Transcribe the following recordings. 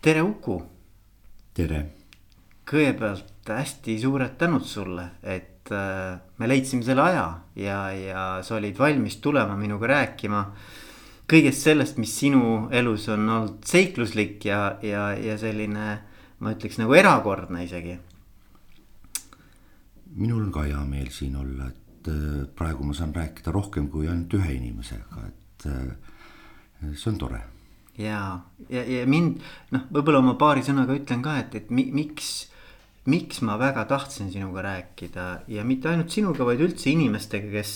tere, Uku. tere. kõigepealt hästi suured tänud sulle, et äh, me leidsime selle aja ja, ja sa olid valmis tulema minuga rääkima kõigest sellest, mis sinu elus on olnud seikluslik ja, ja, ja selline, ma ütleks nagu erakordne isegi. minul on ka hea meel siin olla, et äh, praegu ma saan rääkida rohkem kui ainult ühe inimesega, et äh, see on tore ja, ja, ja mind noh, võib-olla ma paari sõnaga ütlen ka, et, et mi, miks, miks ma väga tahtsin sinuga rääkida ja mitte ainult sinuga, vaid üldse inimestega, kes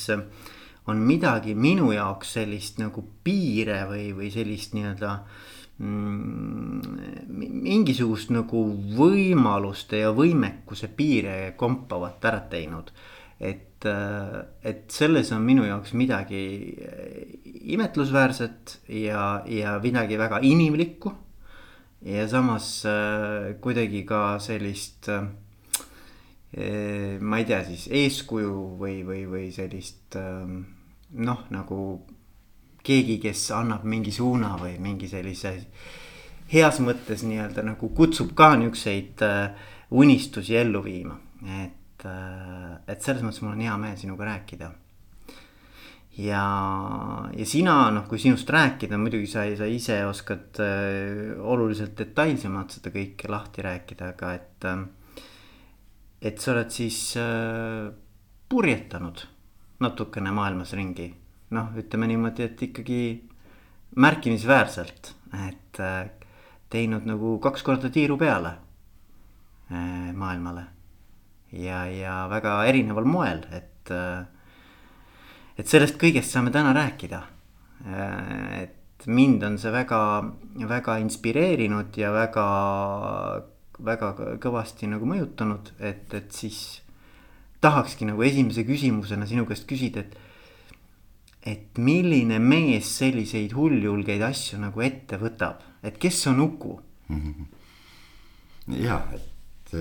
on midagi minu jaoks sellist nagu piire või, või sellist nii-öelda mm, mingisugust nagu võimaluste ja võimekuse piire kompavat ära teinud et, äh, et selles on minu jaoks midagi äh, imetlusväärset ja, ja midagi väga inimlikku. ja samas äh, kuidagi ka sellist ma ei tea siis eeskuju või, või, või sellist noh, nagu keegi, kes annab mingi suuna või mingi sellise heas mõttes nii-öelda nagu kutsub ka äh, unistusi ellu viima, et et, et selles mõttes mul on hea meel sinuga rääkida. ja, ja sina noh, kui sinust rääkida, muidugi sa, sa ise oskad äh, oluliselt detailsemalt seda kõike lahti rääkida, aga et äh,. et sa oled siis äh, purjetanud natukene maailmas ringi, noh, ütleme niimoodi, et ikkagi märkimisväärselt, et teinud nagu kaks korda tiiru peale maailmale ja, ja väga erineval moel, et. Äh, et sellest kõigest saame täna rääkida. Äh, et mind on see väga, väga inspireerinud ja väga, väga kõvasti nagu mõjutanud, et, et siis tahakski nagu esimese küsimusena sinu käest küsida, et et milline mees selliseid hulljulgeid asju nagu ette võtab, et kes on Uku mm? -hmm. ja, et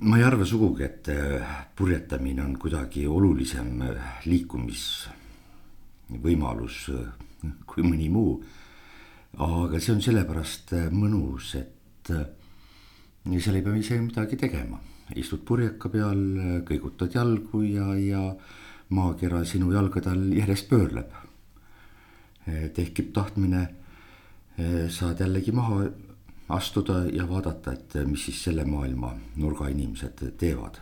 ma ei arva sugugi, et äh, purjetamine on kuidagi olulisem äh, liikumisvõimalus äh, kui mõni muu. aga see on sellepärast mõnus, et seal ei pea ise midagi tegema, istud purjeka peal, kõigutad jalgu ja, ja maakera sinu jalgade all järjest pöörleb. tekib tahtmine, saad jällegi maha astuda ja vaadata, et mis siis selle maailma nurga inimesed teevad.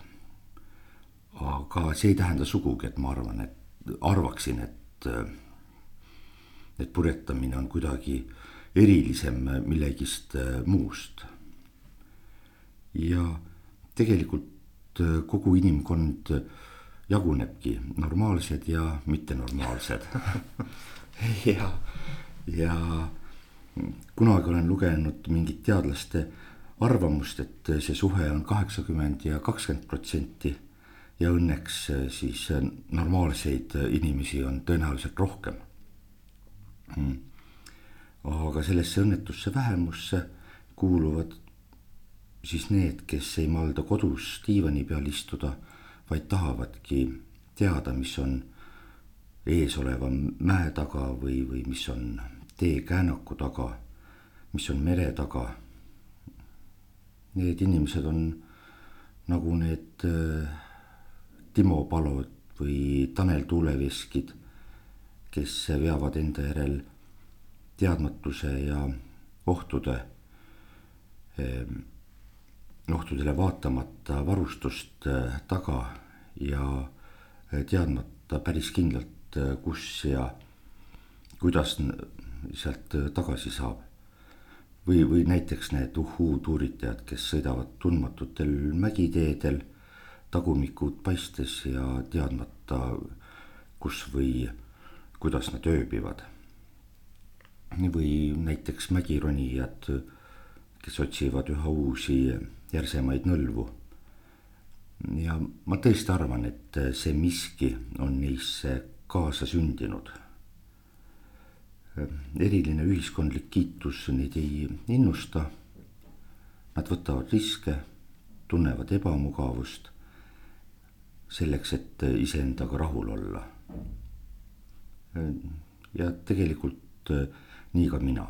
aga see ei tähenda sugugi, et ma arvan, et arvaksin, et, et purjetamine on kuidagi erilisem millegist muust. ja tegelikult kogu inimkond jagunebki normaalsed ja mittenormaalsed ja, ja kunagi olen lugenud mingit teadlaste arvamust, et see suhe on kaheksakümmend ja kakskümmend protsenti. ja õnneks eh, siis eh, normaalseid inimesi on tõenäoliselt rohkem. Hmm. aga sellesse õnnetusse vähemusse kuuluvad siis need, kes ei malda kodus diivani peal istuda, vaid tahavadki teada, mis on eesoleva mäe taga või, või mis on tee käänaku taga, mis on mere taga. Need inimesed on nagu need äh, Timo Palod või Tanel Tuuleveskid, kes veavad enda järel teadmatuse ja ohtude, ähm, ohtudele vaatamata varustust äh, taga ja äh, teadmata päris kindlalt, kus ja kuidas sealt äh, tagasi saab. või, või näiteks need uhuu-tuuritajad, kes sõidavad tundmatutel mägiteedel, tagumikud paistes ja teadmata, kus või kuidas nad ööbivad. või näiteks mägironijad, kes otsivad üha uusi järsemaid nõlvu ja ma tõesti arvan, et see miski on neisse kaasa sündinud eriline ühiskondlik kiitus neid ei innusta. Nad võtavad riske, tunnevad ebamugavust selleks, et iseendaga rahul olla. ja tegelikult nii ka mina.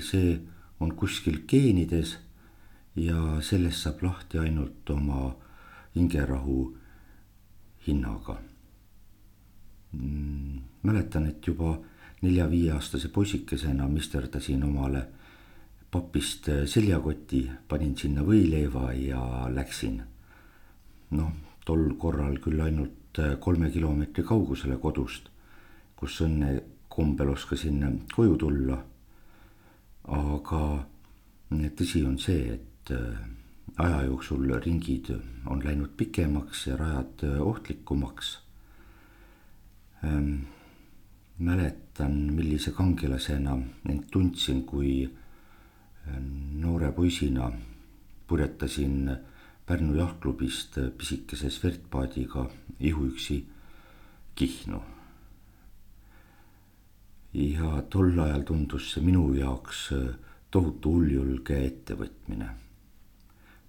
see on kuskil geenides ja sellest saab lahti ainult oma hingerahu hinnaga. Mäletan, et juba nelja-viieaastase poisikesena misterdasin omale papist seljakoti, panin sinna võileiva ja läksin. noh, tol korral küll ainult kolme kilomeetri kaugusele kodust, kus õnne kombel oskasin koju tulla. aga tõsi on see, et aja jooksul ringid on läinud pikemaks ja rajad ohtlikumaks ähm, mäletan, millise kangelasena end tundsin, kui äh, noore poisina purjetasin Pärnu jahtklubist pisikese Svertpaadiga ihuüksi Kihnu. ja tol ajal tundus see minu jaoks äh, tohutu hulljulge ettevõtmine.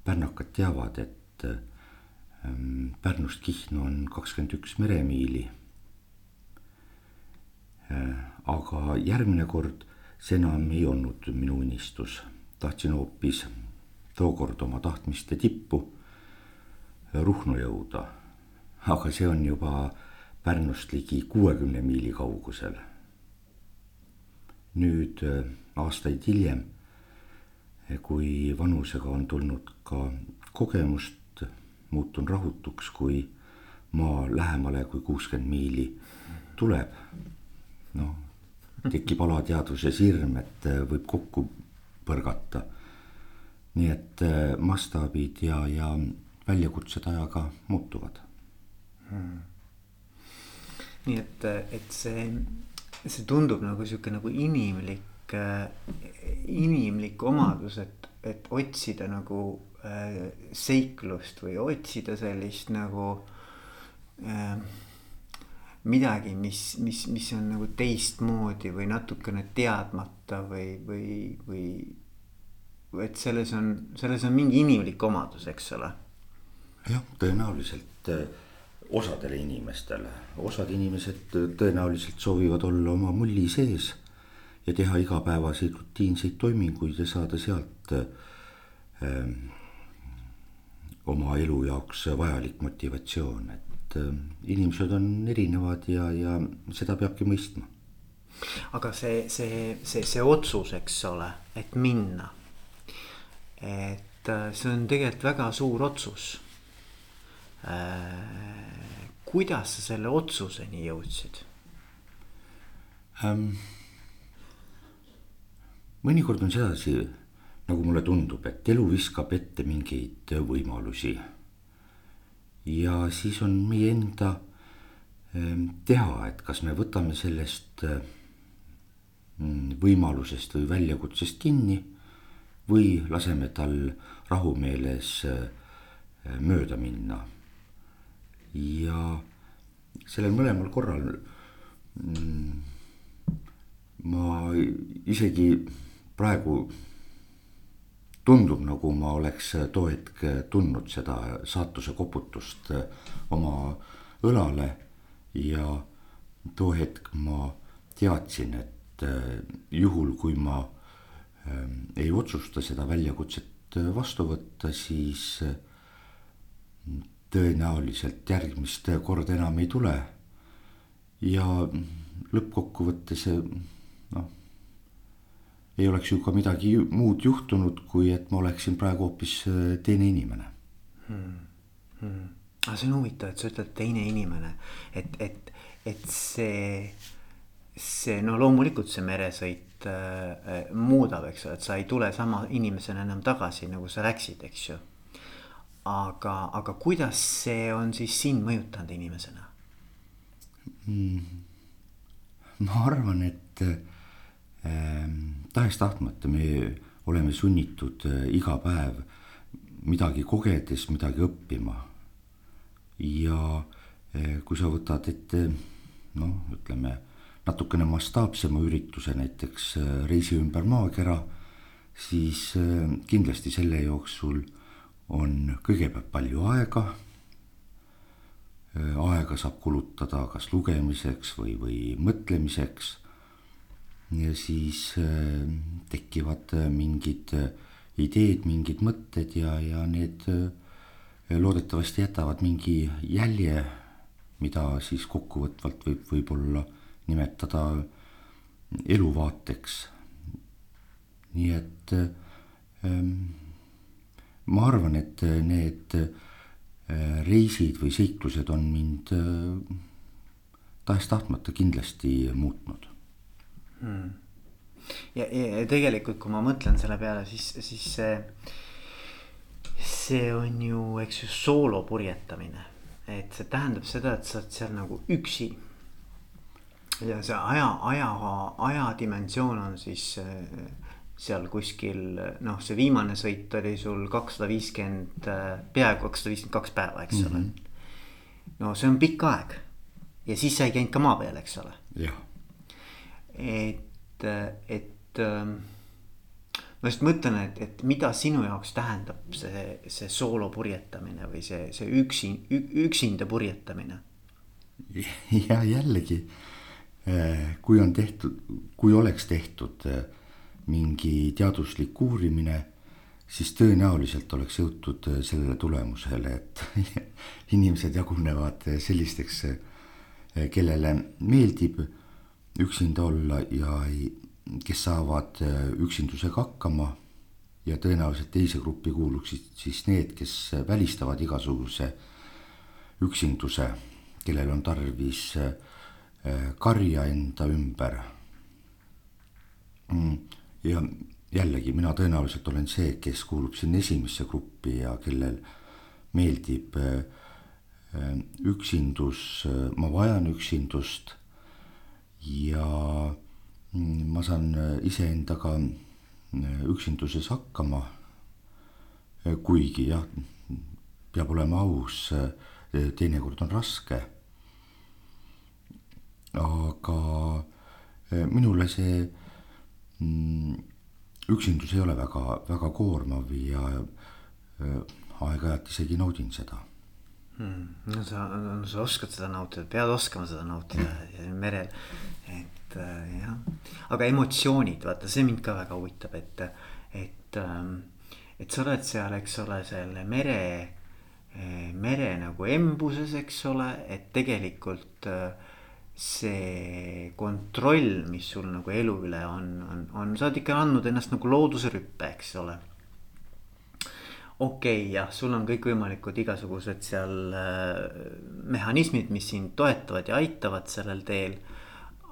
pärnakad teavad, et Pärnust Kihnu on kakskümmend üks meremiili aga järgmine kord see enam ei olnud minu unistus, tahtsin hoopis tookord oma tahtmiste tippu äh, Ruhnu jõuda. aga see on juba Pärnust ligi kuuekümne miili kaugusel. nüüd äh, aastaid hiljem, kui vanusega on tulnud ka kogemust, muutun rahutuks, kui maa lähemale kui kuuskümmend miili tuleb noh, tekib alateadvuses hirm, et äh, võib kokku põrgata. nii et äh, mastaabid ja, ja väljakutsed ajaga muutuvad hmm.. nii et, et see, see tundub nagu sihuke nagu inimlik, äh, inimlik omadus, et, et otsida nagu äh, seiklust või otsida sellist nagu äh, midagi, mis, mis, mis on nagu teistmoodi või natukene teadmata või, või, või. et selles on, selles on mingi inimlik omadus, eks ole. jah, tõenäoliselt eh, osadele inimestele, osad inimesed tõenäoliselt soovivad olla oma mulli sees. ja teha igapäevaseid rutiinseid toiminguid ja saada sealt äh, oma elu jaoks vajalik motivatsioon, et et äh, inimesed on erinevad ja, ja seda peabki mõistma. aga see, see, see, see otsus, eks ole, et minna. et äh, see on tegelikult väga suur otsus äh,. kuidas sa selle otsuseni jõudsid ähm,? mõnikord on sedasi, nagu mulle tundub, et elu viskab ette mingeid võimalusi ja siis on meie enda ehm, teha, et kas me võtame sellest mm, võimalusest või väljakutsest kinni või laseme tal rahumeeles ehm, mööda minna. ja sellel mõlemal korral mm, ma isegi praegu tundub, nagu ma oleks too hetk tundnud seda saatuse koputust oma õlale ja too hetk ma teadsin, et juhul, kui ma ähm, ei otsusta seda väljakutset vastu võtta, siis tõenäoliselt järgmist korda enam ei tule. ja lõppkokkuvõttes ei oleks ju ka midagi muud juhtunud, kui et ma oleksin praegu hoopis äh, teine inimene hmm.. Hmm. aga see on huvitav, et sa ütled teine inimene, et, et, et see, see no loomulikult see meresõit äh, muudab, eks ole, et sa ei tule sama inimesena enam tagasi, nagu sa läksid, eks ju. aga, aga kuidas see on siis sind mõjutanud inimesena hmm.? ma arvan, et Ehm, tahes-tahtmata me oleme sunnitud eh, iga päev midagi kogedes midagi õppima. ja eh, kui sa võtad ette noh, ütleme natukene mastaapsema ürituse, näiteks eh, reisi ümber maakera, siis kindlasti selle jooksul on kõigepealt palju aega. aega saab kulutada kas lugemiseks või, või mõtlemiseks ja siis äh, tekivad äh, mingid äh, ideed, mingid mõtted ja, ja need loodetavasti jätavad mingi jälje, mida siis kokkuvõtvalt võib võib-olla nimetada eluvaateks. nii et ähm, ma arvan, et need reisid või seiklused on mind tahes-tahtmata kindlasti muutnud hmm.. ja, ja tegelikult, kui ma mõtlen selle peale, siis, siis see, see on ju, eks ju, soolo purjetamine. et see tähendab seda, et sa oled seal nagu üksi. ja see aja, aja, ajadimensioon on siis äh, seal kuskil noh, see viimane sõit oli sul kakssada viiskümmend, äh, peaaegu kakssada viiskümmend kaks päeva, eks ole mm. -hmm. no see on pikk aeg ja siis sa ei käinud ka maa peal, eks ole. jah et, et ähm, ma just mõtlen, et, et mida sinu jaoks tähendab see, see soolo purjetamine või see, see üksi, üksinda purjetamine? ja jällegi, äh, kui on tehtud, kui oleks tehtud äh, mingi teaduslik uurimine, siis tõenäoliselt oleks jõutud äh, sellele tulemusele, et inimesed jagunevad sellisteks, kellele meeldib üksinda olla ja kes saavad äh, üksindusega hakkama ja tõenäoliselt teise gruppi kuuluksid siis need, kes välistavad igasuguse üksinduse, kellel on tarvis äh, karja enda ümber. Mm, ja jällegi mina tõenäoliselt olen see, kes kuulub sinna esimesse gruppi ja kellel meeldib äh, üksindus, ma vajan üksindust ja mm, ma saan äh, iseendaga äh, üksinduses hakkama. Äh, kuigi jah, peab olema aus, teinekord on raske. aga minule see mm, üksindus ei ole väga, väga koormav ja aeg-ajalt isegi naudin seda hmm.. no sa, no sa oskad seda nautida, pead oskama seda nautida merel, et äh, jah. aga emotsioonid, vaata see mind ka väga huvitab, et, et, ähm, et sa oled seal, eks ole, selle mere, äh, mere nagu embuses, eks ole, et tegelikult äh, see kontroll, mis sul nagu elu üle on, on, on, sa oled ikka andnud ennast nagu looduse rüppe, eks ole okei okay,, jah, sul on kõikvõimalikud igasugused seal äh, mehhanismid, mis sind toetavad ja aitavad sellel teel.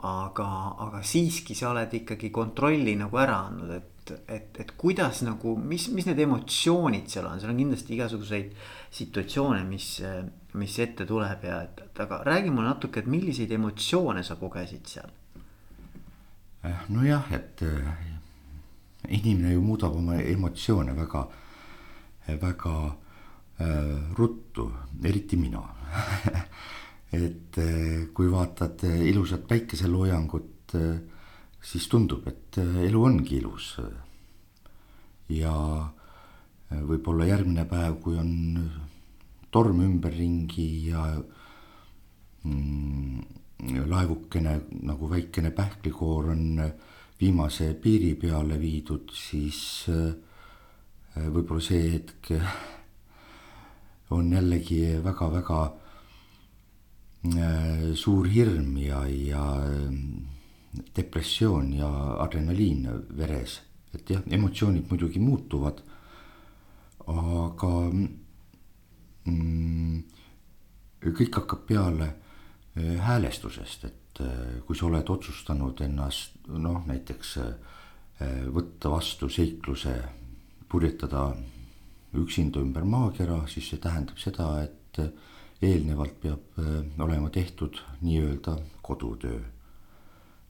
aga, aga siiski sa oled ikkagi kontrolli nagu ära andnud, et, et, et kuidas nagu, mis, mis need emotsioonid seal on, seal on kindlasti igasuguseid situatsioone, mis, mis ette tuleb ja et, et aga räägi mulle natuke, et milliseid emotsioone sa kogesid seal? Eh, nojah, et äh, inimene ju muudab oma emotsioone väga väga äh, ruttu, eriti mina et äh, kui vaatad äh, ilusat päikeseloojangut siis tundub, et elu ongi ilus. ja võib-olla järgmine päev, kui on torm ümberringi ja mm, laevukene nagu väikene pähklikoor on viimase piiri peale viidud, siis Äh, võib-olla see hetk on jällegi väga-väga äh, suur hirm ja, ja äh, depressioon ja adrenaliin veres, et jah, emotsioonid muidugi muutuvad. aga mm, kõik hakkab peale häälestusest, et kui sa oled otsustanud ennast noh, näiteks võtta vastu seikluse purjetada üksinda ümber maakera, siis see tähendab seda, et eelnevalt peab äh, olema tehtud nii-öelda kodutöö.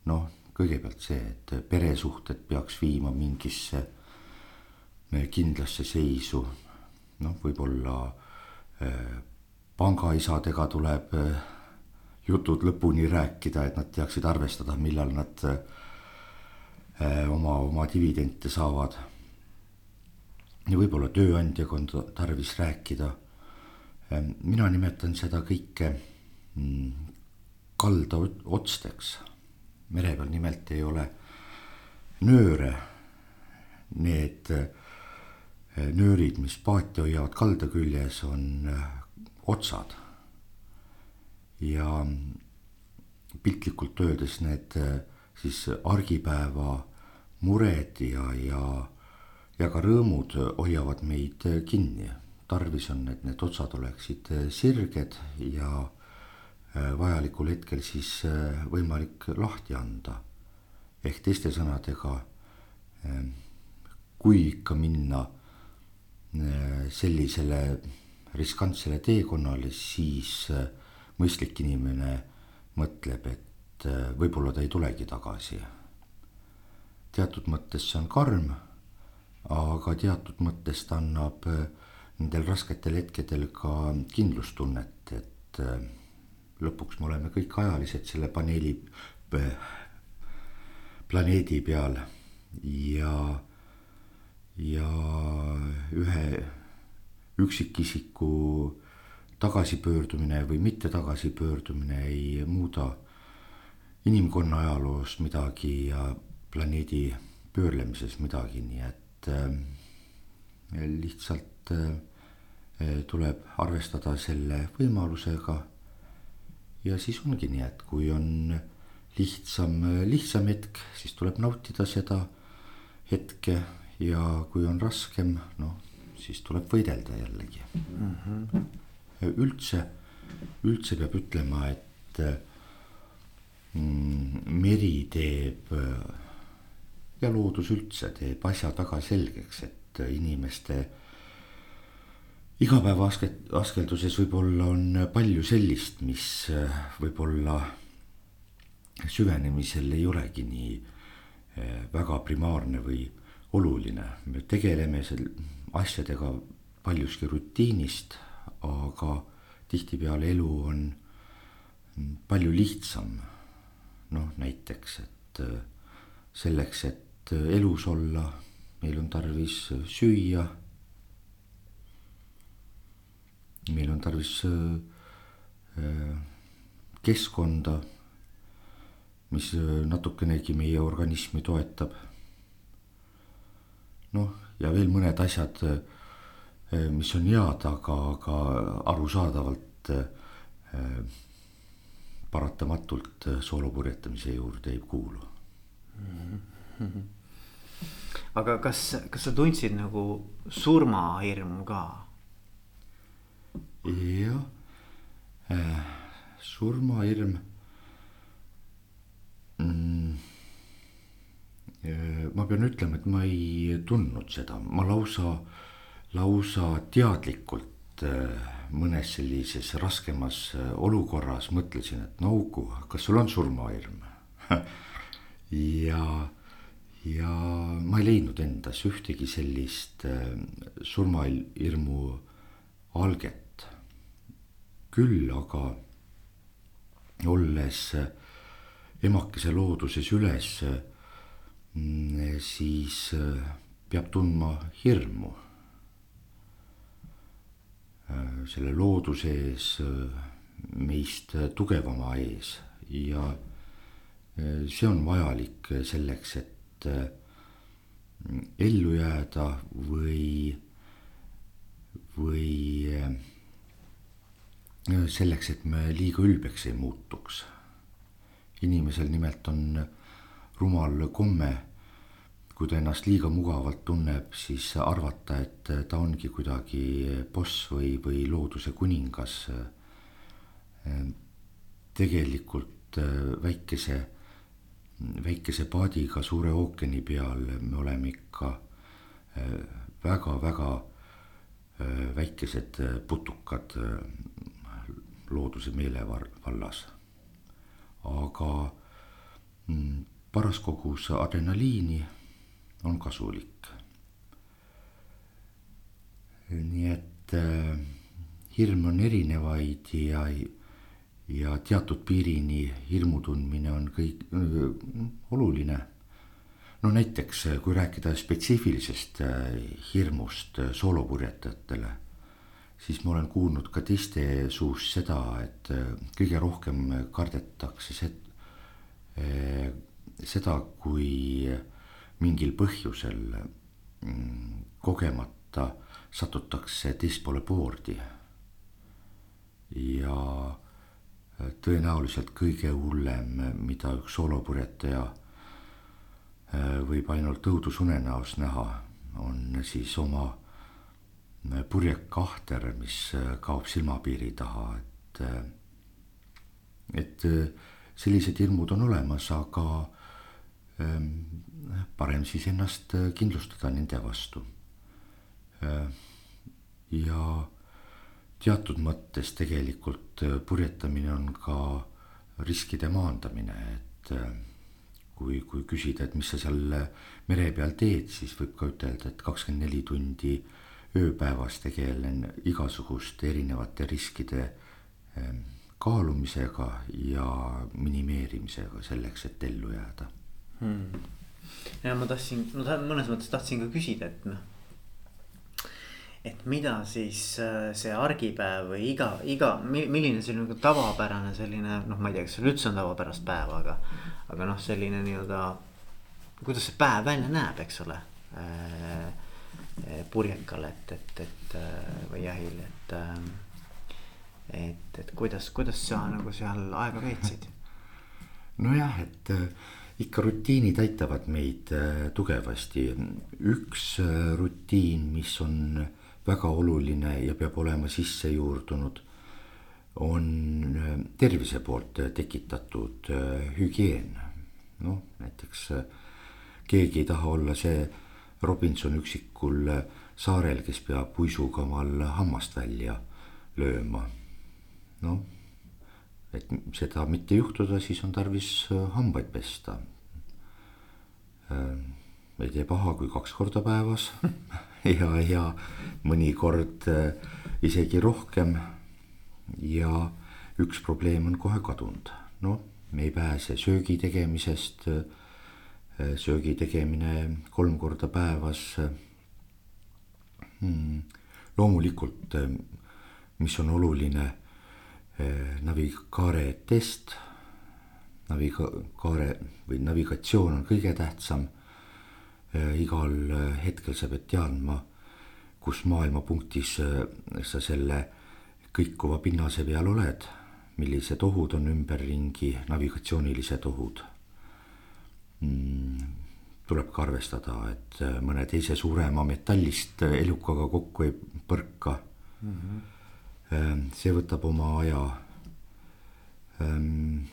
noh, kõigepealt see, et peresuhted peaks viima mingisse äh, kindlasse seisu. noh, võib-olla äh, pangaisadega tuleb jutud lõpuni rääkida, et nad teaksid arvestada, millal nad oma, oma dividende saavad ja võib-olla tööandjaga on tarvis rääkida. Ehm, mina nimetan seda kõike mm, kaldaotsteks. mere peal nimelt ei ole nööre, need nöörid, mis paati hoiavad kalda küljes, on otsad. ja piltlikult öeldes need siis argipäeva mured ja, ja, ja ka rõõmud hoiavad meid kinni. tarvis on, et need otsad oleksid sirged ja äh, vajalikul hetkel siis äh, võimalik lahti anda. ehk teiste sõnadega, äh, kui ikka minna sellisele riskantsele teekonnale, siis mõistlik inimene mõtleb, et võib-olla ta ei tulegi tagasi teatud mõttes see on karm, aga teatud mõttes ta annab äh, nendel rasketel hetkedel ka kindlustunnet, et äh, lõpuks me oleme kõik ajalised selle paneeli, planeedi peal. Ja, ja ühe üksikisiku tagasipöördumine või mitte tagasipöördumine ei muuda inimkonna ajaloos midagi ja planeedi pöörlemises midagi, nii et äh, lihtsalt äh, tuleb arvestada selle võimalusega. ja siis ongi nii, et kui on lihtsam, lihtsam hetk, siis tuleb nautida seda hetke ja kui on raskem, noh, siis tuleb võidelda jällegi mm. -hmm. üldse, üldse peab ütlema, et mm, meri teeb ja loodus üldse teeb asjad väga selgeks, et inimeste igapäeva asket-, askelduses võib-olla on palju sellist, mis äh, võib-olla süvenemisel ei olegi nii äh, väga primaarne või oluline. me tegeleme seal asjadega paljuski rutiinist, aga tihtipeale elu on palju lihtsam. noh, näiteks, et äh, selleks, et äh, elus olla, meil on tarvis äh, süüa. meil on tarvis äh, keskkonda, mis natukenegi meie organismi toetab. noh, ja veel mõned asjad, mis on head, aga, aga arusaadavalt paratamatult soolopurjetamise juurde ei kuulu aga kas, kas sa tundsid nagu surmahirmu ka? jah. Äh,, surmahirm mm,. Äh, ma pean ütlema, et ma ei tundnud seda, ma lausa, lausa teadlikult äh, mõnes sellises raskemas äh, olukorras mõtlesin, et no Uku, kas sul on surmahirm ja ja ma ei leidnud endas ühtegi sellist äh, surmahirmu alget. küll aga olles äh, emakese looduses üles, mm, siis äh, peab tundma hirmu. selle looduse ees, meist tugevama ees ja see on vajalik selleks, et äh, ellu jääda või, või äh, selleks, et me liiga ülbeks ei muutuks. inimesel nimelt on rumal komme, kui ta ennast liiga mugavalt tunneb, siis arvata, et ta ongi kuidagi boss või, või looduse kuningas. tegelikult äh, väikese väikese paadiga suure ookeani peal me oleme ikka väga-väga äh, äh, väikesed äh, putukad looduse meelevallas. aga mm, paras kogus adrenaliini on kasulik. nii et hirm on erinevaid ja ja teatud piirini hirmu tundmine on kõik äh, oluline. no näiteks kui rääkida spetsiifilisest äh, hirmust äh, soolopurjetajatele, siis ma olen kuulnud ka teiste suust seda, et kõige rohkem kardetakse see, seda, kui mingil põhjusel mm, kogemata satutakse teispoole boordi. ja tõenäoliselt kõige hullem, mida üks soolopurjetaja äh, võib ainult õudusunenäos näha, on siis oma äh, purjekahter, mis äh, kaob silmapiiri taha, et, et sellised hirmud on olemas, aga ähm, parem siis ennast kindlustada nende vastu. ja teatud mõttes tegelikult äh, purjetamine on ka riskide maandamine, et äh, kui, kui küsida, et mis sa seal mere peal teed, siis võib ka ütelda, et kakskümmend neli tundi ööpäevas tegelen igasuguste erinevate riskide ähm, kaalumisega ja minimeerimisega selleks, et ellu jääda. Hmm.. ja ma tahtsin, no mõnes mõttes tahtsin ka küsida, et noh et mida siis äh, see argipäev või iga, iga, milline see nagu tavapärane selline noh, ma ei tea, kas seal üldse on tavapärast päeva, aga. aga noh, selline nii-öelda, kuidas see päev välja näeb, eks ole äh,. purjekal, et, et, et äh, või jahil, et äh,. et, et kuidas, kuidas sa nagu seal aega veetsid? nojah, et äh, ikka rutiinid aitavad meid tugevasti, üks rutiin, mis on väga oluline ja peab olema sisse juurdunud, on äh, tervise poolt äh, tekitatud äh, hügieen. noh, näiteks keegi ei taha olla see Robinson üksikul saarel, kes peab uisuga omal hammast välja lööma. noh, et seda mitte juhtuda, siis on tarvis hambaid pesta. ei tee paha, kui kaks korda päevas ja, ja mõnikord äh, isegi rohkem. ja üks probleem on kohe kadunud, noh, me ei pääse söögi tegemisest. Äh, söögi tegemine kolm korda päevas. Hmm, loomulikult, äh, mis on oluline, navigaare test navigaare või navigatsioon on kõige tähtsam Äh, igal äh, hetkel sa pead teadma, kus maailmapunktis äh, sa selle kõikuva pinnase peal oled, millised ohud on ümberringi, navigatsioonilised ohud mm,. tuleb ka arvestada, et mõne teise suurema metallist elukaga kokku ei põrka mm. -hmm. see võtab oma aja. Ähm,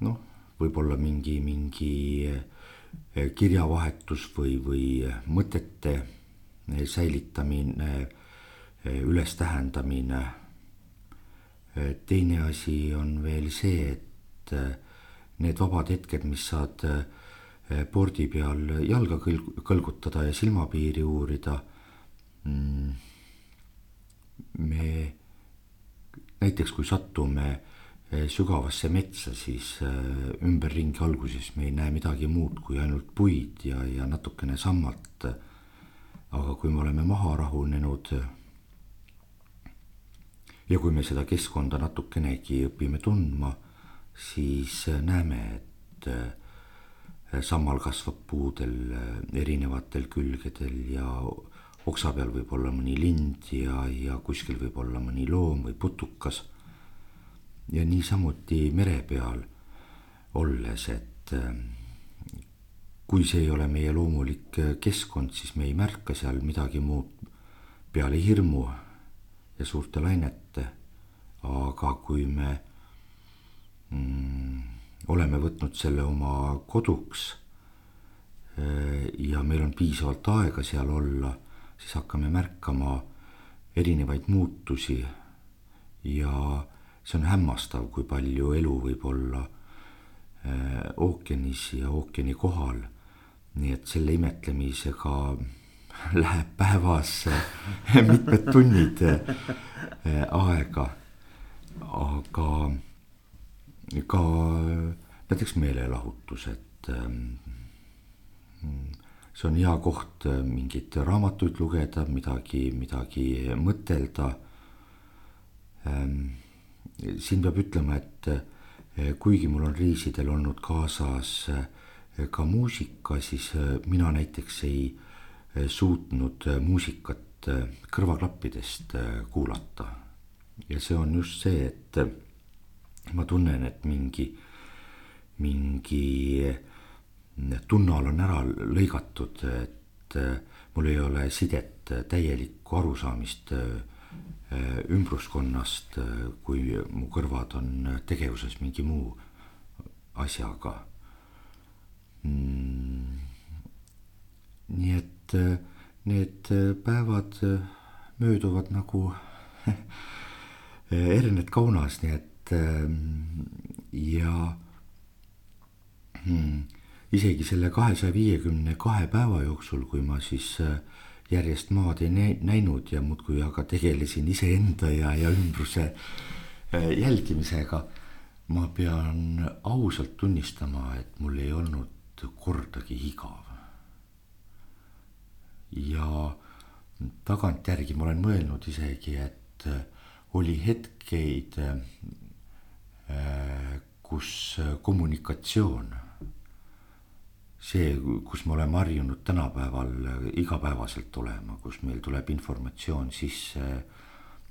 noh, võib-olla mingi, mingi Eh, kirjavahetus või, või mõtete eh, säilitamine, eh, ülestähendamine. teine asi on veel see, et need vabad hetked, mis saad pordi peal jalga kõlgutada ja silmapiiri uurida. Mm, me näiteks kui satume Eh, sügavasse metsa, siis eh, ümberringi alguses me ei näe midagi muud kui ainult puid ja, ja natukene sammalt. aga kui me oleme maha rahunenud. ja kui me seda keskkonda natukenegi õpime tundma, siis näeme, et sammal kasvab puudel erinevatel külgedel ja oksa peal võib olla mõni lind ja, ja kuskil võib olla mõni loom või putukas ja niisamuti mere peal olles, et äh, kui see ei ole meie loomulik äh, keskkond, siis me ei märka seal midagi muud peale hirmu ja suurte lainete. aga kui me mm, oleme võtnud selle oma koduks äh, ja meil on piisavalt aega seal olla, siis hakkame märkama erinevaid muutusi ja see on hämmastav, kui palju elu võib olla äh, ookeanis ja ookeani kohal. nii et selle imetlemisega läheb päevas äh, mitmed tunnid äh, aega. aga ka näiteks meelelahutus, et ähm, see on hea koht mingeid raamatuid lugeda, midagi, midagi mõtelda ähm, siin peab ütlema, et eh, kuigi mul on reisidel olnud kaasas eh, ka muusika, siis mina näiteks ei suutnud muusikat kõrvaklappidest kuulata. ja see on just see, et ma tunnen, et mingi, mingi tunnal on ära lõigatud, et mul ei ole sidet, täielikku arusaamist ümbruskonnast, kui mu kõrvad on tegevuses mingi muu asjaga. Mm.. nii et need päevad mööduvad nagu Ernet Kaunas, nii et ja hmm, isegi selle kahesaja viiekümne kahe päeva jooksul, kui ma siis järjest maad ei näinud ja muudkui aga tegelesin iseenda ja, ja ümbruse jälgimisega ma pean ausalt tunnistama, et mul ei olnud kordagi igav. ja tagantjärgi ma olen mõelnud isegi, et oli hetkeid, kus kommunikatsioon, see, kus me oleme harjunud tänapäeval igapäevaselt olema, kus meil tuleb informatsioon sisse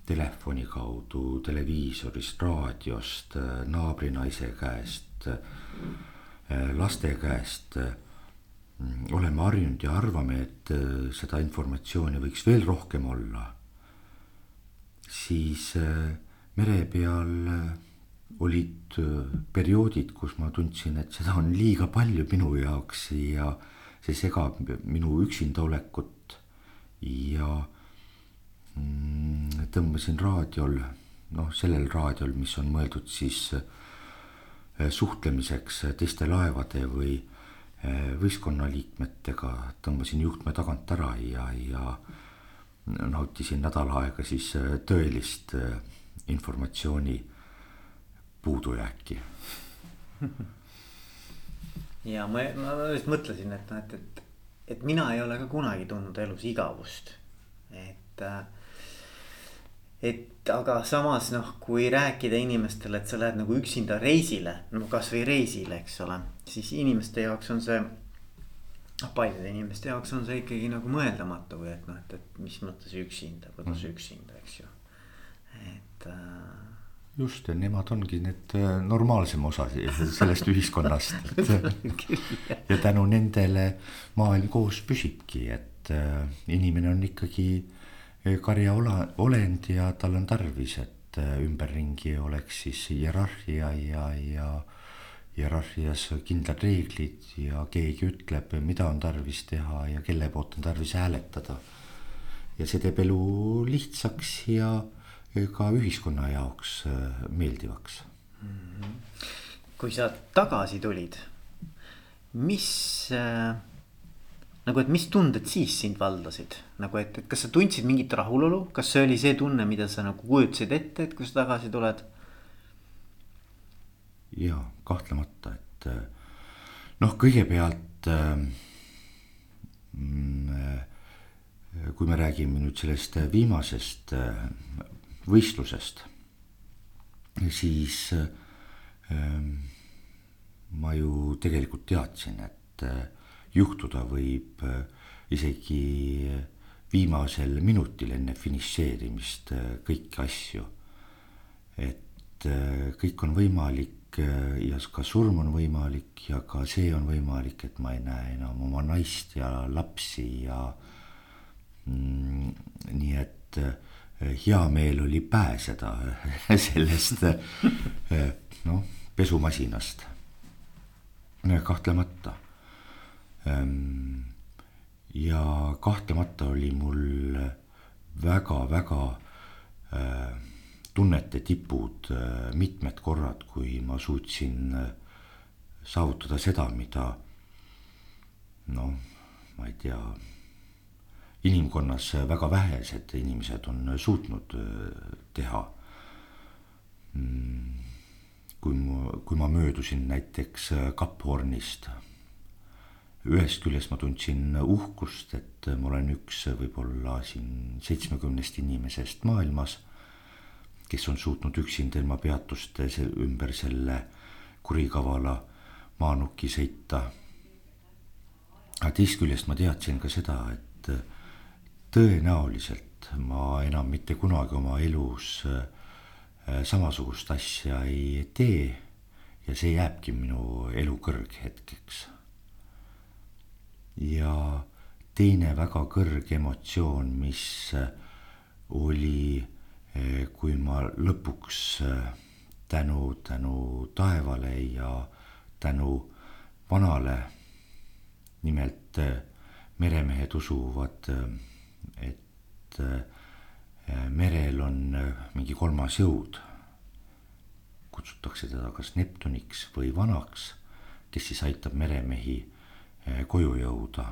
telefoni kaudu, televiisorist, raadiost, naabrinaise käest, laste käest. oleme harjunud ja arvame, et seda informatsiooni võiks veel rohkem olla. siis mere peal olid perioodid, kus ma tundsin, et seda on liiga palju minu jaoks ja see segab minu üksindaolekut ja Mm, tõmbasin raadiol, noh, sellel raadiol, mis on mõeldud siis äh, suhtlemiseks teiste laevade või äh, võistkonnaliikmetega, tõmbasin juhtme tagant ära ja, ja nautisin nädal aega siis äh, tõelist informatsiooni puudujääki. ja ma, ma just mõtlesin, et noh, et, et, et mina ei ole ka kunagi tundnud elus igavust, et äh, et aga samas noh, kui rääkida inimestele, et sa lähed nagu üksinda reisile, no kasvõi reisile, eks ole, siis inimeste jaoks on see. noh, paljude inimeste jaoks on see ikkagi nagu mõeldamatu või et noh, et, et mis mõttes üksinda, kuidas mm. üksinda, eks ju, et äh, just, ja nemad ongi need äh, normaalsem osa sellest ühiskonnast ja tänu nendele maailm koos püsibki, et äh, inimene on ikkagi karja ola, olend ja tal on tarvis, et äh, ümberringi oleks siis hierarhia ja, ja hierarhias kindlad reeglid ja keegi ütleb, mida on tarvis teha ja kelle poolt on tarvis hääletada. ja see teeb elu lihtsaks ja ka ühiskonna jaoks äh, meeldivaks mm. -hmm. kui sa tagasi tulid, mis äh nagu, et mis tunded siis sind valdasid, nagu, et, et kas sa tundsid mingit rahulolu, kas see oli see tunne, mida sa nagu kujutasid ette, et kui sa tagasi tuled? ja kahtlemata, et noh, kõigepealt äh, kui me räägime nüüd sellest viimasest äh, võistlusest, siis äh, ma ju tegelikult teadsin, et juhtuda võib äh, isegi viimasel minutil enne finišeerimist äh, kõiki asju. et äh, kõik on võimalik ja ka surm on võimalik ja ka see on võimalik, et ma ei näe enam oma naist ja lapsi ja mm, nii et hea meel oli pääseda sellest noh, pesumasinast. kahtlemata Ehm, ja kahtlemata oli mul väga-väga äh, tunnete tipud äh, mitmed korrad, kui ma suutsin saavutada seda, mida noh, ma ei tea, inimkonnas väga vähesed inimesed on suutnud teha. Mm, kui ma, kui ma möödusin näiteks Kap Hornist ühest küljest ma tundsin uhkust, et ma olen üks võib-olla siin seitsmekümnest inimesest maailmas, kes on suutnud üksinda ilma peatuste ümber selle kurikavala maanuki sõita. aga teisest küljest ma teadsin ka seda, et tõenäoliselt ma enam mitte kunagi oma elus samasugust asja ei tee. ja see jääbki minu elu kõrghetkeks. ja teine väga kõrge emotsioon, mis oli, kui ma lõpuks tänu, tänu taevale ja tänu vanale. nimelt äh, meremehed usuvad, äh, et äh, merel on mingi kolmas jõud. kutsutakse teda kas Neptuniks või vanaks, kes siis aitab meremehi koju jõuda.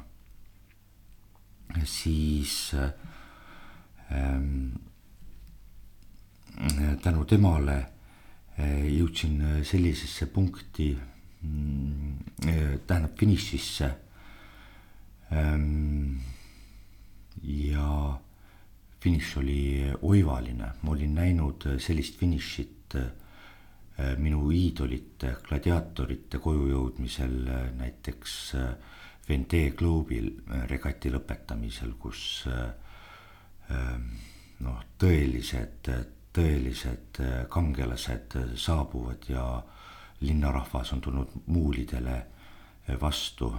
siis ähm, tänu temale jõudsin sellisesse punkti, mm, tähendab finišisse. Ehm, ja finiš oli oivaline, ma olin näinud sellist finišit eh, minu iidolite, gladiaatorite koju jõudmisel eh, näiteks eh, Vendee klubil regati lõpetamisel, kus noh, tõelised tõelised kangelased saabuvad ja linnarahvas on tulnud muulidele vastu.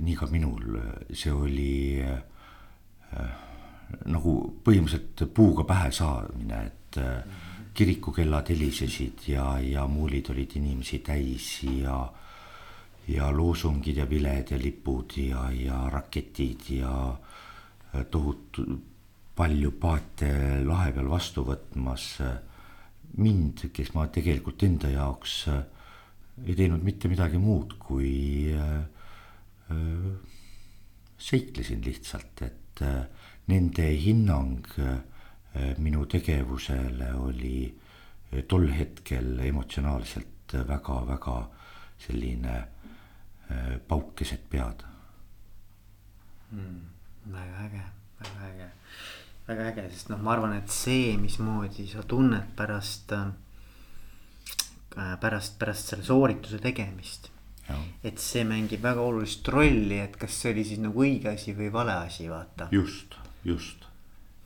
nii ka minul, see oli äh, nagu põhimõtteliselt puuga pähe saamine, et äh, kirikukellad helisesid ja, ja muulid olid inimesi täis ja ja loosungid ja viled ja lipud ja, ja raketid ja tohutu palju paate lahe peal vastu võtmas. mind, kes ma tegelikult enda jaoks äh, ei teinud mitte midagi muud, kui äh, äh, seiklesin lihtsalt, et nende hinnang minu tegevusele oli tol hetkel emotsionaalselt väga-väga selline pauk keset pead mm,. väga äge, väga äge väga äge, sest noh, ma arvan, et see, mismoodi sa tunned pärast äh,, pärast, pärast selle soorituse tegemist. et see mängib väga olulist rolli, et kas see oli siis nagu õige asi või vale asi, vaata. just, just,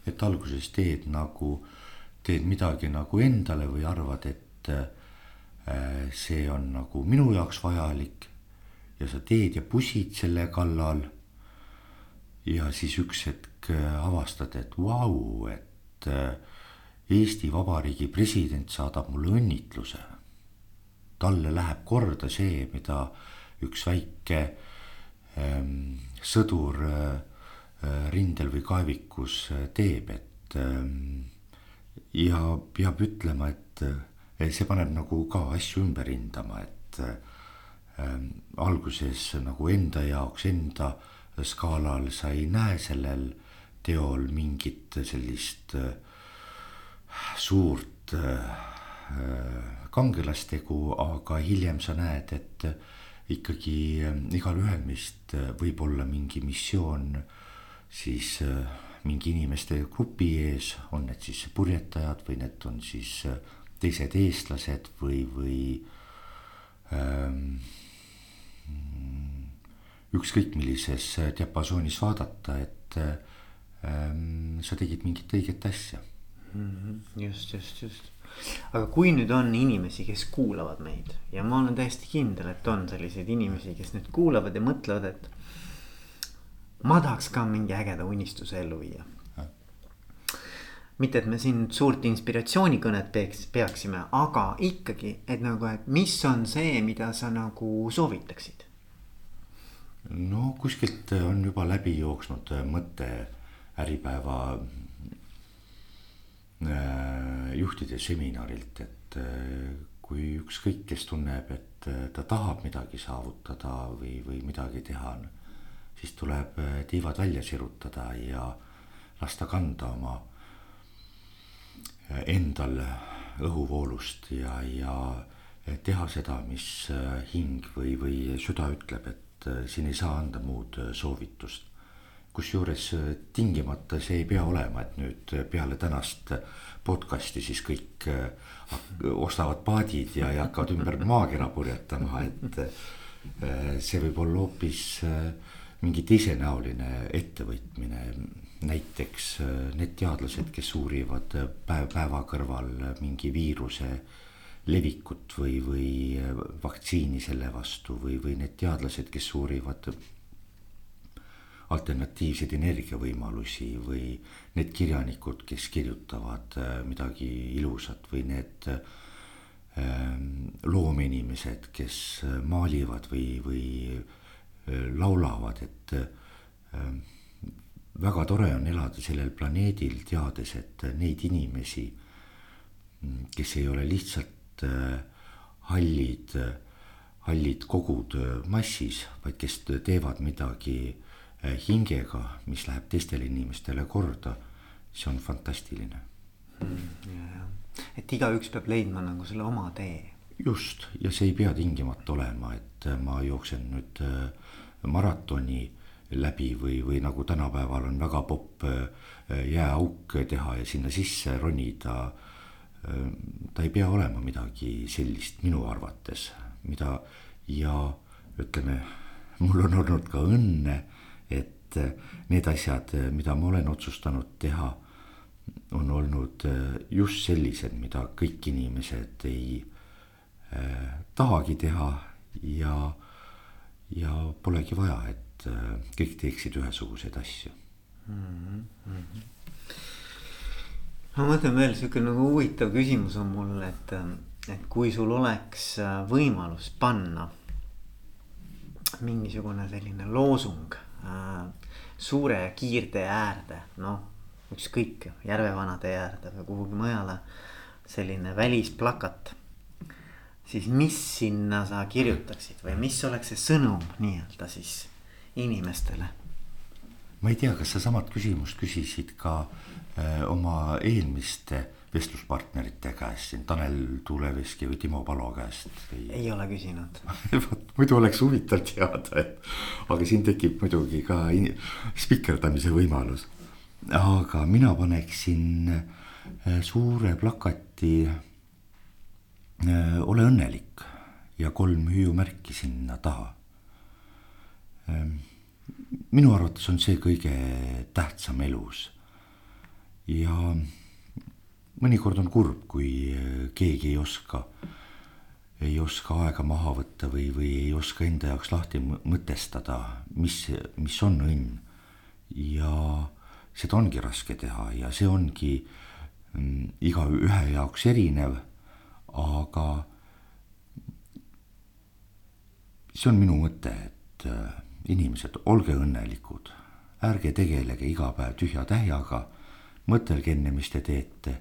et alguses teed nagu, teed midagi nagu endale või arvad, et äh, see on nagu minu jaoks vajalik. ja sa teed ja pusid selle kallal. ja siis üks hetk Äh, avastad, et vau, et äh, Eesti Vabariigi president saadab mulle õnnitluse. talle läheb korda see, mida üks väike ähm, sõdur äh, rindel või kaevikus teeb, et ähm, ja peab ütlema, et see paneb nagu ka asju ümber hindama, et ähm, alguses nagu enda jaoks, enda skaalal sa ei näe sellel teol mingit sellist äh, suurt äh, kangelastegu, aga hiljem sa näed, et ikkagi äh, igalühel meist võib olla mingi missioon siis mingi inimeste grupi ees, on need siis purjetajad või need on siis teised eestlased või, või ähm, ükskõik millises diapasoonis vaadata, et ähm, sa tegid mingit õiget asja mm. -hmm. just, just, just. aga kui nüüd on inimesi, kes kuulavad meid ja ma olen täiesti kindel, et on selliseid inimesi, kes nüüd kuulavad ja mõtlevad, et. Ma tahaks ka mingi ägeda unistuse ellu viia. mitte, et me siin suurt inspiratsioonikõnet peaks, peaksime, aga ikkagi, et nagu, et mis on see, mida sa nagu soovitaksid? no kuskilt on juba läbi jooksnud mõte Äripäeva äh, juhtide seminarilt, et äh, kui ükskõik, kes tunneb, et äh, ta tahab midagi saavutada või, või midagi teha, siis tuleb tiivad välja sirutada ja lasta kanda oma endal õhuvoolust ja, ja teha seda, mis hing või, või süda ütleb, et siin ei saa anda muud soovitust kusjuures äh, tingimata see ei pea olema, et nüüd äh, peale tänast äh, podcast'i siis kõik ostavad paadid ja, ja hakkavad ümber maakera purjetama, et. see võib olla hoopis mingi teisenäoline ettevõtmine. näiteks need teadlased, kes uurivad päev päeva kõrval mingi viiruse levikut või, või vaktsiini selle vastu või, või need teadlased, kes uurivad alternatiivseid energiavõimalusi või need kirjanikud, kes kirjutavad äh, midagi ilusat või need ähm, loomeinimesed, kes äh, maalivad või, või äh, laulavad, et ähm, väga tore on elada sellel planeedil, teades, et neid inimesi, kes ei ole lihtsalt hallid, hallid kogud massis, vaid kes teevad midagi Äh, hingega, mis läheb teistele inimestele korda, see on fantastiline mm,. et igaüks peab leidma nagu selle oma tee. just ja see ei pea tingimata olema, et äh, ma jooksen nüüd äh, maratoni läbi või, või nagu tänapäeval on väga popp jääauk teha ja sinna sisse ronida. ta ei pea olema midagi sellist minu arvates, mida ja ütleme, mul on olnud ka õnne et äh, need asjad, äh, mida ma olen otsustanud teha, on olnud äh, just sellised, mida kõik inimesed ei äh, tahagi teha ja, ja polegi vaja, et äh, kõik teeksid ühesuguseid asju mm. -hmm. ma mõtlen veel sihuke nagu huvitav küsimus on mul, et, et kui sul oleks võimalus panna mingisugune selline loosung Äh, suure kiirtee äärde, noh ükskõik, Järvevana tee äärde või kuhugi mujale. selline välisplakat. Siis mis sinna sa kirjutaksid või mis oleks see sõnum nii-öelda siis inimestele? ma ei tea, kas sa samat küsimust küsisid ka öö, äh, oma eelmiste vestluspartnerite käest siin Tanel Tuuleveski või Timo Palo käest või...? ei ole küsinud vot muidu oleks huvitav teada, et aga siin tekib muidugi ka spikerdamise võimalus. aga mina paneksin äh, suure plakati ole õnnelik ja kolm hüüumärki sinna taha. Ähm, minu arvates on see kõige tähtsam elus ja mõnikord on kurb, kui äh, keegi ei oska, ei oska aega maha võtta või, või ei oska enda jaoks lahti mõtestada, mis, mis on õnn. ja seda ongi raske teha ja see ongi mm, igaühe jaoks erinev, aga see on minu mõte, et äh, inimesed, olge õnnelikud, ärge tegelege iga päev tühja tähjaga, mõtelge enne, mis te teete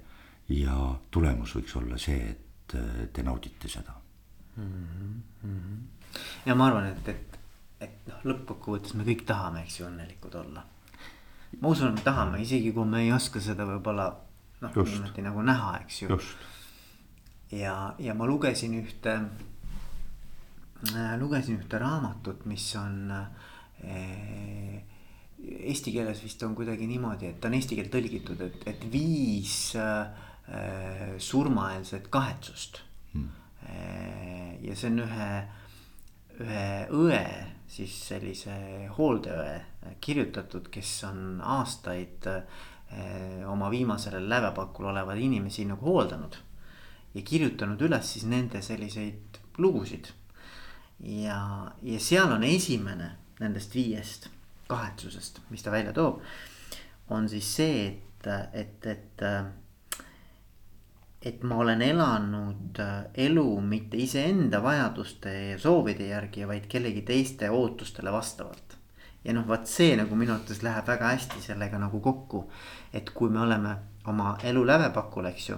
ja tulemus võiks olla see, et äh, te naudite seda mm. -hmm. ja ma arvan, et, et, et noh, lõppkokkuvõttes me kõik tahame, eks ju, õnnelikud olla. ma usun, et me tahame, isegi kui me ei oska seda võib-olla noh, niimoodi nagu näha, eks ju. Ja, ja ma lugesin ühte äh,, lugesin ühte raamatut, mis on äh, eesti keeles vist on kuidagi niimoodi, et ta on eesti keelde tõlgitud, et, et viis Äh, surmaeelset kahetsust hmm.. Äh, ja see on ühe, ühe õe, siis sellise hooldeõe kirjutatud, kes on aastaid äh, oma viimasel lävepakul olevaid inimesi nagu hooldanud. Ja kirjutanud üles siis nende selliseid lugusid. ja, ja seal on esimene nendest viiest kahetsusest, mis ta välja toob. on siis see, et, et, et et ma olen elanud äh, elu mitte iseenda vajaduste ja soovide järgi, vaid kellegi teiste ootustele vastavalt. ja noh, vaat see nagu minu arvates läheb väga hästi sellega nagu kokku. et kui me oleme oma elu lävepakul, eks ju.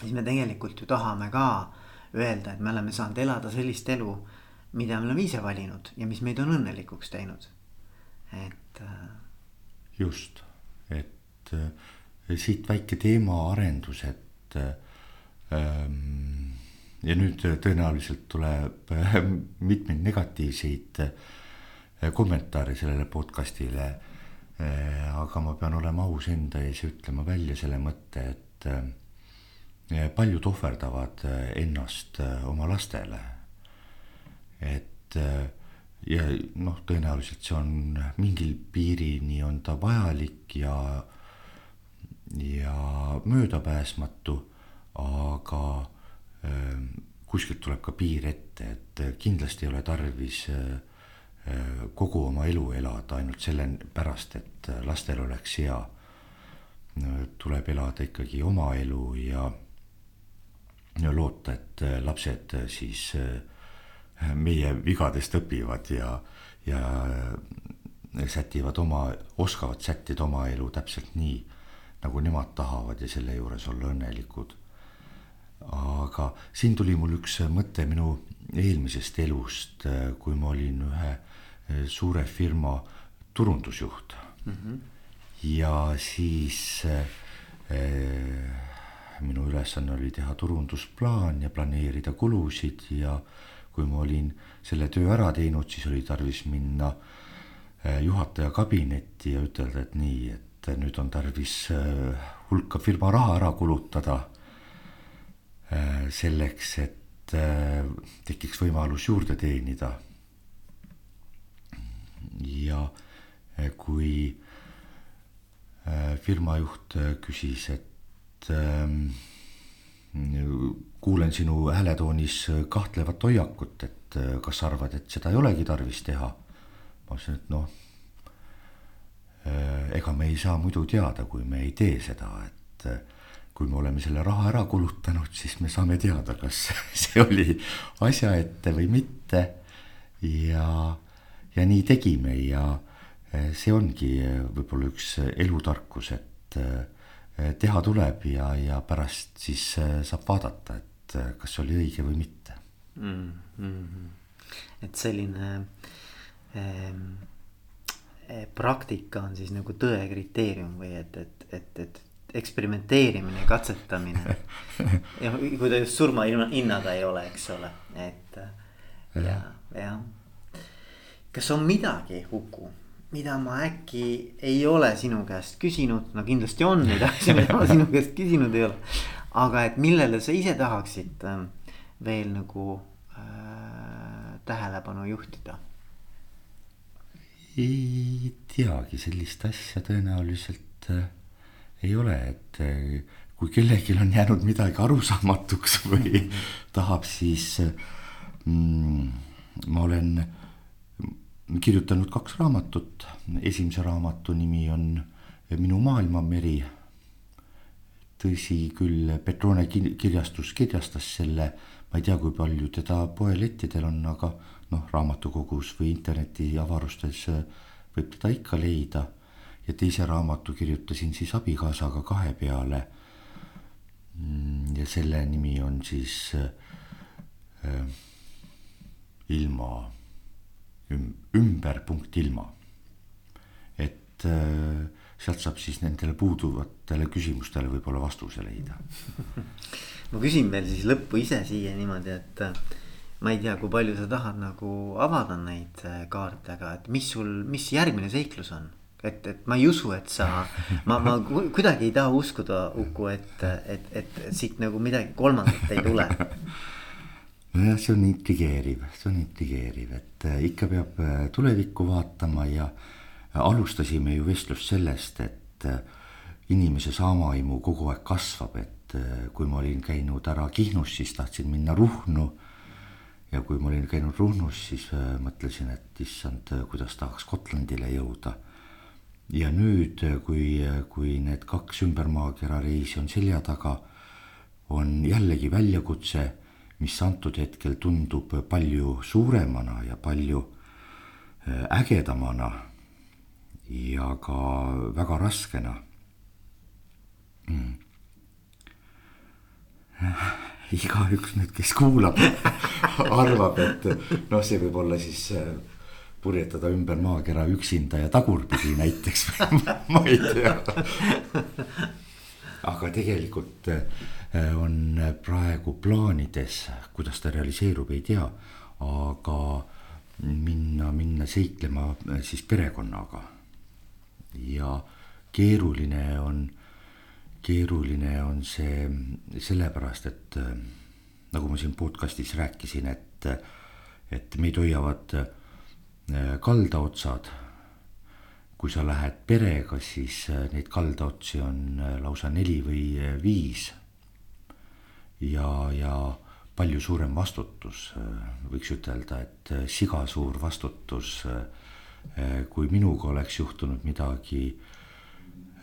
Siis me tegelikult ju tahame ka öelda, et me oleme saanud elada sellist elu, mida me oleme ise valinud ja mis meid on õnnelikuks teinud, et. Äh, just, et äh, siit väike teemaarendus, et ähm, ja nüüd tõenäoliselt tuleb äh, mitmeid negatiivseid kommentaare sellele podcast'ile. Aga ma pean olema aus enda ees ja ütlema välja selle mõtte, et paljud ohverdavad ennast oma lastele. et ja noh, tõenäoliselt see on mingil piirini on ta vajalik ja, ja möödapääsmatu, aga kuskilt tuleb ka piir ette, et kindlasti ei ole tarvis kogu oma elu elada ainult sellepärast, et lastel oleks hea. tuleb elada ikkagi oma elu ja loota, et lapsed siis meie vigadest õpivad ja, ja sätivad oma, oskavad sättida oma elu täpselt nii, nagu nemad tahavad ja selle juures olla õnnelikud. aga siin tuli mul üks mõte minu eelmisest elust, kui ma olin ühe suure firma turundusjuht mm. -hmm. ja siis äh, minu ülesanne oli teha turundusplaan ja planeerida kulusid ja kui ma olin selle töö ära teinud, siis oli tarvis minna äh, juhataja kabinetti ja ütelda, et nii, et nüüd on tarvis äh, hulka firma raha ära kulutada selleks, et tekiks võimalus juurde teenida. Ja eh, kui eh, firma juht eh, küsis, et ehm, kuulen sinu hääletoonis kahtlevat hoiakut, et kas sa arvad, et seda ei olegi tarvis teha. ma ütlesin, et noh, ega me ei saa muidu teada, kui me ei tee seda, et kui me oleme selle raha ära kulutanud, siis me saame teada, kas see oli asja ette või mitte. ja ja nii tegime ja see ongi võib-olla üks elutarkus, et teha tuleb ja, ja pärast siis saab vaadata, et kas oli õige või mitte. Mm. -hmm. et selline ähm, praktika on siis nagu tõe kriteerium või et, et, et, et eksperimenteerimine, katsetamine. Ja kui ta just surmahinnaga ei ole, eks ole, et ja, jah. Kas on midagi, Uku, mida ma äkki ei ole sinu käest küsinud, no kindlasti on neid asju, mida ma sinu käest küsinud ei ole. aga et millele sa ise tahaksid ähm, veel nagu äh, tähelepanu juhtida? ei teagi, sellist asja tõenäoliselt äh, ei ole, et äh, kui kellelgi on jäänud midagi arusaamatuks või tahab, siis mm, ma olen äh, kirjutanud kaks raamatut, esimese raamatu nimi on Minu maailmameri. tõsi küll, Petrone kirjastus kirjastas selle, ma ei tea, kui palju teda poelettidel on, aga noh, raamatukogus või internetiavarustes võib teda ikka leida. ja teise raamatu kirjutasin siis abikaasaga kahe peale. ja selle nimi on siis äh, ilma ümber punkt ilma. et äh, sealt saab siis nendele puuduvatele küsimustele võib-olla vastuse leida ma küsin veel siis lõppu ise siia niimoodi, et äh, ma ei tea, kui palju sa tahad nagu avada neid äh, kaarte, aga et mis sul, mis järgmine seiklus on? et, et ma ei usu, et sa, ma, ma kuidagi ei taha uskuda, Uku, et, et, et siit nagu midagi kolmandat ei tule nojah, see on intrigeeriv, see on intrigeeriv, et äh, ikka peab äh, tulevikku vaatama ja äh, alustasime ju vestlust sellest, et inimese saamaimu kogu aeg kasvab, et kui ma olin käinud ära Kihnus, siis tahtsin minna Ruhnu. ja kui ma olin käinud Ruhnus, siis mõtlesin, et issand, kuidas tahaks Gotlandile jõuda. ja nüüd, kui, kui need kaks ümbermaakera reisi on selja taga, on jällegi väljakutse mis antud hetkel tundub palju suuremana ja palju äh, ägedamana ja ka väga raskena. Mm.. igaüks nüüd, kes kuulab arvab, et noh, see võib olla siis äh, purjetada ümber maakera üksinda ja tagurpidi näiteks. Ma ei tea. Aga tegelikult Äh, on praegu plaanides, kuidas ta realiseerub, ei tea, aga minna, minna seiklema äh, siis perekonnaga. ja keeruline on, keeruline on see sellepärast, et äh, nagu ma siin podcast'is rääkisin, et, et meid hoiavad kaldaotsad. Kui sa lähed perega, siis äh, neid kaldaotsi on äh, lausa neli või viis. ja, ja palju suurem vastutus, võiks ütelda, et siga suur vastutus. kui minuga oleks juhtunud midagi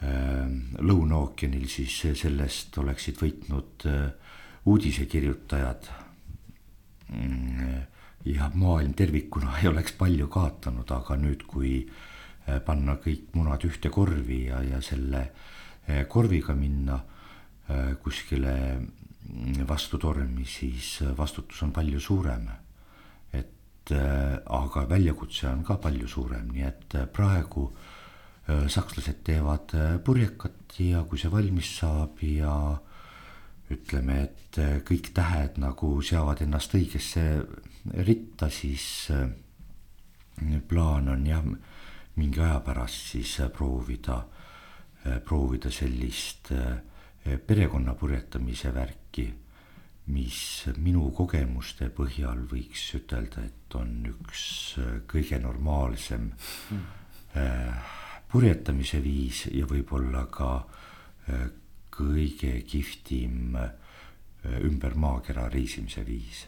Lõuna-ookeanil, siis sellest oleksid võitnud uudisekirjutajad Mm, ja maailm tervikuna ei oleks palju kaotanud, aga nüüd, kui äh, panna kõik munad ühte korvi ja, ja selle äh, korviga minna äh, kuskile mm, vastu tormi, siis vastutus on palju suurem. et aga väljakutse on ka palju suurem, nii et praegu sakslased teevad purjekat ja kui see valmis saab ja ütleme, et kõik tähed nagu seavad ennast õigesse ritta, siis plaan on jah, mingi aja pärast siis äh, proovida, proovida sellist perekonna purjetamise värki, mis minu kogemuste põhjal võiks ütelda, et on üks kõige normaalsem mm. purjetamise viis ja võib-olla ka kõige kihvtim äh, ümber maakera reisimise viis.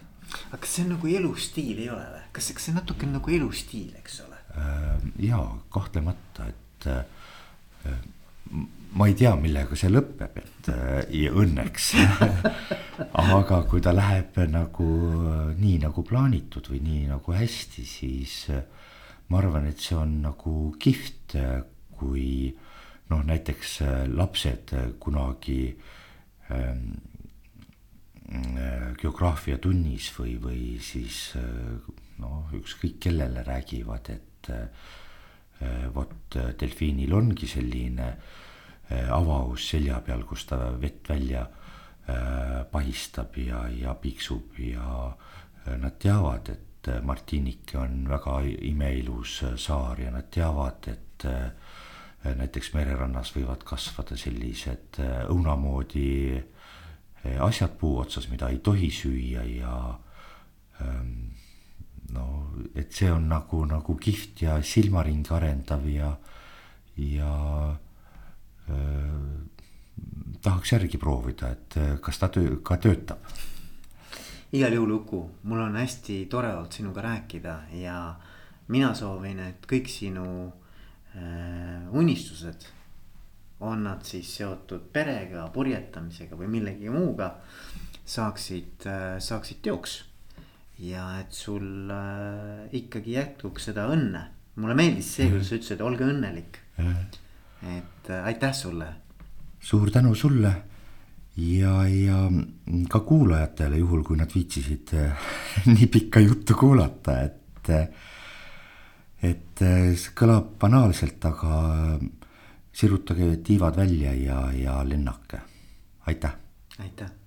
aga kas see on nagu elustiil ei ole või, kas, kas see natuke on nagu elustiil, eks ole? Äh, ja kahtlemata, et äh, ma ei tea, millega see lõpeb, et õnneks. Aga kui ta läheb nagu nii nagu plaanitud või nii nagu hästi, siis ma arvan, et see on nagu kihvt, kui äh, noh, näiteks äh, lapsed äh, kunagi ähm, äh, geograafiatunnis või, või siis noh, ükskõik kellele räägivad, et vot delfiinil ongi selline avaus selja peal, kus ta vett välja pahistab ja, ja piksub ja nad teavad, et Martinike on väga imeilus saar ja nad teavad, et näiteks mererannas võivad kasvada sellised õuna moodi äh, asjad puu otsas, mida ei tohi süüa ja ähm, no et see on nagu, nagu kihvt ja silmaringi arendav ja, ja äh, tahaks järgi proovida, et kas ta töö, ka töötab. igal juhul Uku, mul on hästi tore olnud sinuga rääkida ja mina soovin, et kõik sinu Äh, unistused. on nad siis seotud perega, purjetamisega või millegi muuga. saaksid, äh, saaksid teoks. Ja et sul äh, ikkagi jätkuks seda õnne. mulle meeldis see, kuidas sa ütlesid, olge õnnelik. et aitäh sulle. suur tänu sulle ja, ja ka kuulajatele, juhul kui nad viitsisid nii pikka juttu kuulata, et et äh, see kõlab banaalselt, aga äh, sirutage tiivad välja ja, ja lennake, aitäh. aitäh